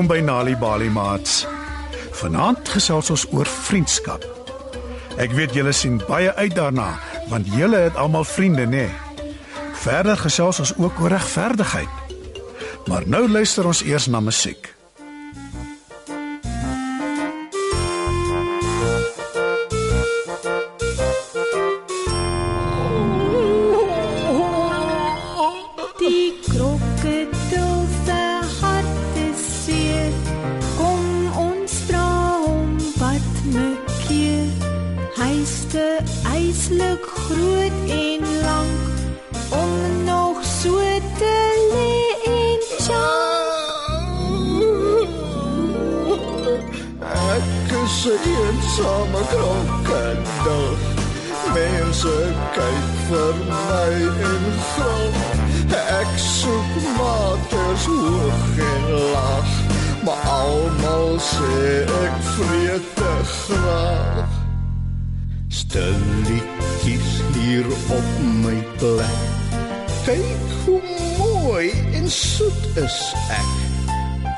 Welkom by Nali Bali Mats. Vanaand gesels ons oor vriendskap. Ek weet julle sien baie uit daarna want julle het almal vriende, nê? Nee? Verder gesels ons ook oor regverdigheid. Maar nou luister ons eers na musiek. Ek is 'n eensame krokodil. Mense kyk vir my en gil. Ek soek maters hoog en laag, maar almal sê ek vreet te graag. Stilletjies hier op my plek. Kyk hoe mooi en soet is ek.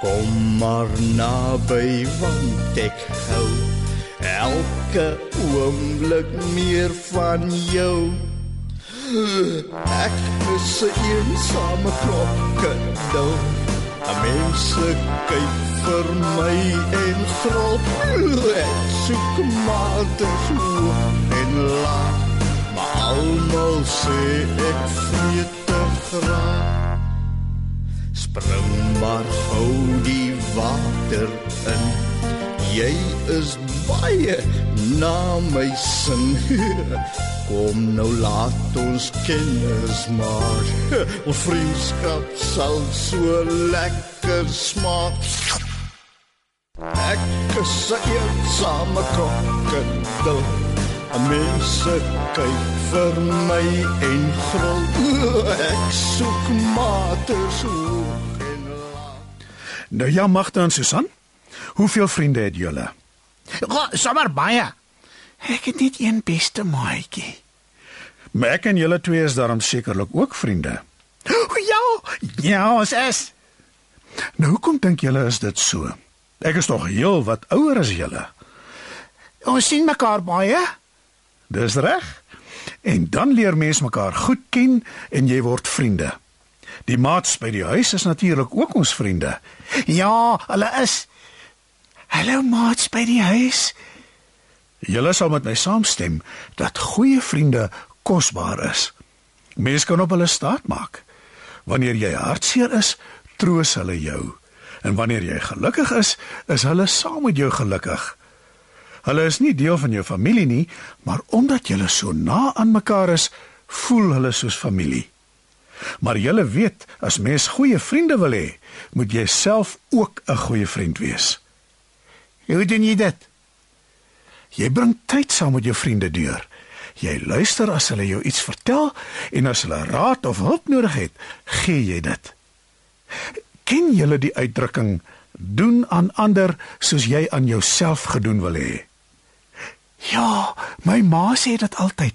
Kom maar naby want ek hou elke oomblik meer van jou. Ek is 'n eensame krokodil. Mense kyk vir my en grop. Ek soek maar te hoog en laag, maar almal sê ek vreet te graag. Spring maar gou die water in. Jy is baie na my sin. Kom nou laat ons kennis maak. Ons vriendskap sal so lekker smaak. Ek is 'n eensame krokodil. Mense kyk vir my en gril. Ek soek maters hoog en laag. Nou ja, Magda en Susan. Hoeveel vriende het julle? Ja, sommer baie. Ek het net een beste maatjie. Maar ek en julle twee is daarom sekerlik ook vriende. O ja, ja, ons is. Nou hoekom dink julle is dit so? Ek is tog heel wat ouer as julle. Ons sien mekaar baie. Dis reg. En dan leer mens mekaar goed ken en jy word vriende. Die maats by die huis is natuurlik ook ons vriende. Ja, hulle is. Hallo maats by die huis. Julle sal met my saamstem dat goeie vriende kosbaar is. Mense kan op hulle staat maak. Wanneer jy hartseer is, troos hulle jou. En wanneer jy gelukkig is, is hulle saam met jou gelukkig. Hulle is nie deel van jou familie nie, maar omdat julle so na aan mekaar is, voel hulle soos familie. Maar julle weet, as mens goeie vriende wil hê, moet jy self ook 'n goeie vriend wees. Hoe doen jy dit? Jy bring tyd saam met jou vriende deur. Jy luister as hulle jou iets vertel en as hulle raad of hulp nodig het, gee jy dit. Ken julle die uitdrukking doen aan ander soos jy aan jouself gedoen wil hê? Ja, my ma sê dit altyd.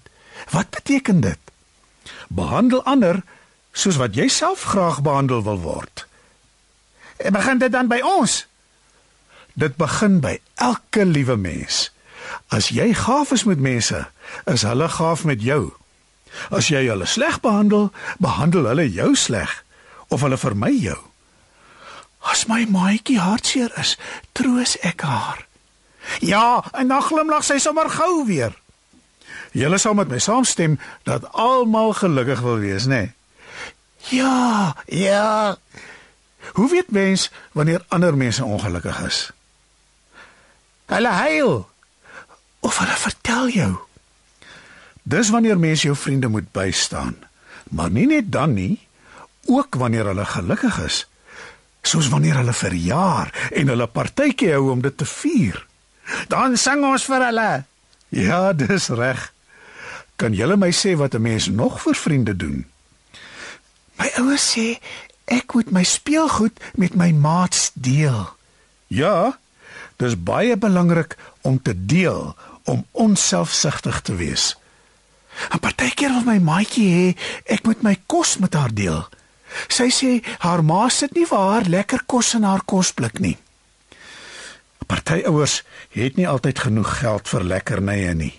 Wat beteken dit? Behandel ander soos wat jy self graag behandel wil word. En begin dit dan by ons? Dit begin by elke liewe mens. As jy gaaf is met mense, is hulle gaaf met jou. As jy hulle sleg behandel, behandel hulle jou sleg of hulle vermy jou. As my maatjie hartseer is, troos ek haar. Ja, en dan glimlag sy sommer gou weer. Julle sal met my saamstem dat almal gelukkig wil wees, nê? Nee? Ja, ja. Hoe weet mens wanneer ander mense ongelukkig is? Hulle huil of hulle vertel jou. Dis wanneer mense jou vriende moet bystaan. Maar nie net dan nie, ook wanneer hulle gelukkig is. Soos wanneer hulle verjaar en hulle partytjie hou om dit te vier. Dan sing ons vir hulle. Ja, dis reg. Kan julle my sê wat 'n mens nog vir vriende doen? My ouers sê ek moet my speelgoed met my maats deel. Ja, dis baie belangrik om te deel, om onselfsugtig te wees. 'n Partykeer wil my maatjie hê ek moet my kos met haar deel. Sy sê haar ma sit nie vir haar lekker kos in haar kosblik nie. Party ouers het nie altyd genoeg geld vir lekkernye nie.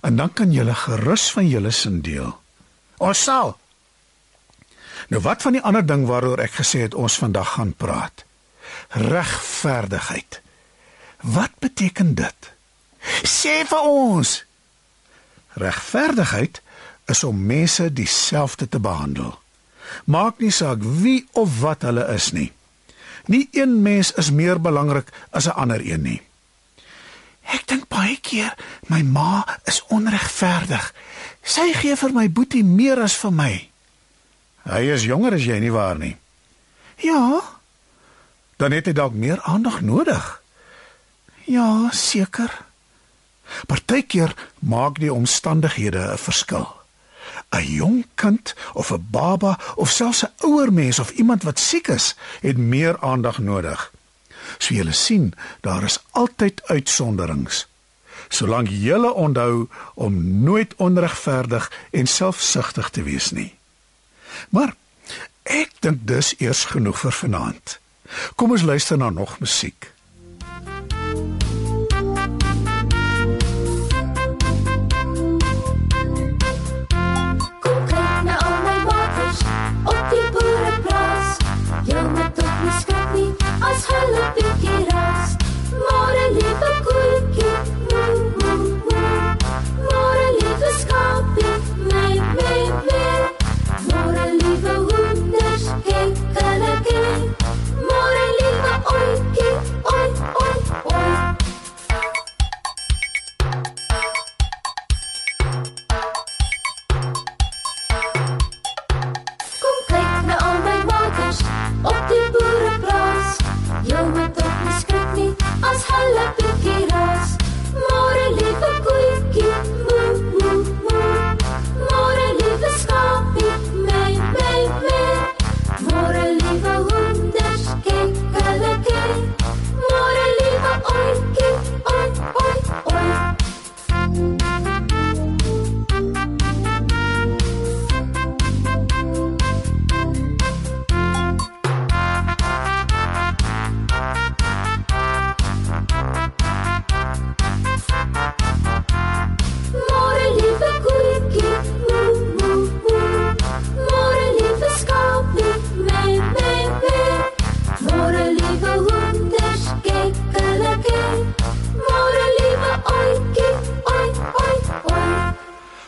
En dan kan jy gerus van julle sin deel. Ons sal. Nou wat van die ander ding waaroor ek gesê het ons vandag gaan praat? Regverdigheid. Wat beteken dit? Sê vir ons. Regverdigheid is om mense dieselfde te behandel. Maak nie saak wie of wat hulle is nie. Nie een mens is meer belangrik as 'n ander een nie. Ek dink baie keer my ma is onregverdig. Sy gee vir my boetie meer as vir my. Hy is jonger as jy nie waar nie. Ja, Dan het hy dalk meer aandag nodig. ja, seker. Partykeer maak die omstandighede 'n verskil. 'n Jong kind of 'n baba of selfs 'n ouer mens of iemand wat siek is, het meer aandag nodig. So jy sien, daar is altyd uitsonderings. Solank jy onthou om nooit onregverdig en selfsugtig te wees nie. Maar ek dink dis eers genoeg vir vanaand. Kom ons luister na nog musiek.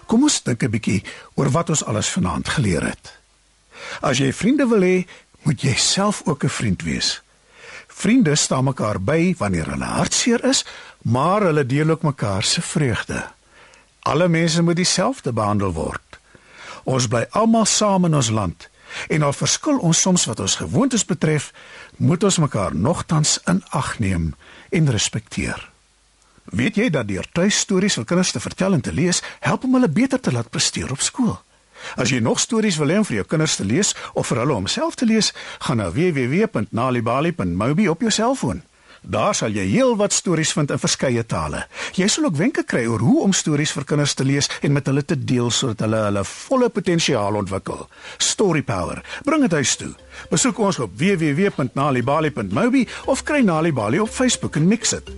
Kom ons dink 'n bietjie oor wat ons alles vanaand geleer het. As jy vriende wil hê, moet jy self ook 'n vriend wees. Vriende staan mekaar by wanneer hulle hartseer is, maar hulle deel ook mekaar se vreugde. Alle mense moet dieselfde behandel word. Ons bly almal saam in ons land en al verskil ons soms wat ons gewoontes betref, moet ons mekaar nogtans in ag neem en respekteer. Weet jy dat deur tuistories vir kinders te vertel en te lees, help om hulle beter te laat presteer op skool? As jy nog stories wil hê om vir jou kinders te lees of vir hulle om self te lees, gaan na www.nalibali.mobi op jou selfoon. Daar sal jy heelwat stories vind in verskeie tale. Jy sal ook wenke kry oor hoe om stories vir kinders te lees en met hulle te deel sodat hulle hulle volle potensiaal ontwikkel. Story Power. Bring dit huis toe. Besoek ons op www.nalibali.mobi of kry Nalibali op Facebook en mix dit.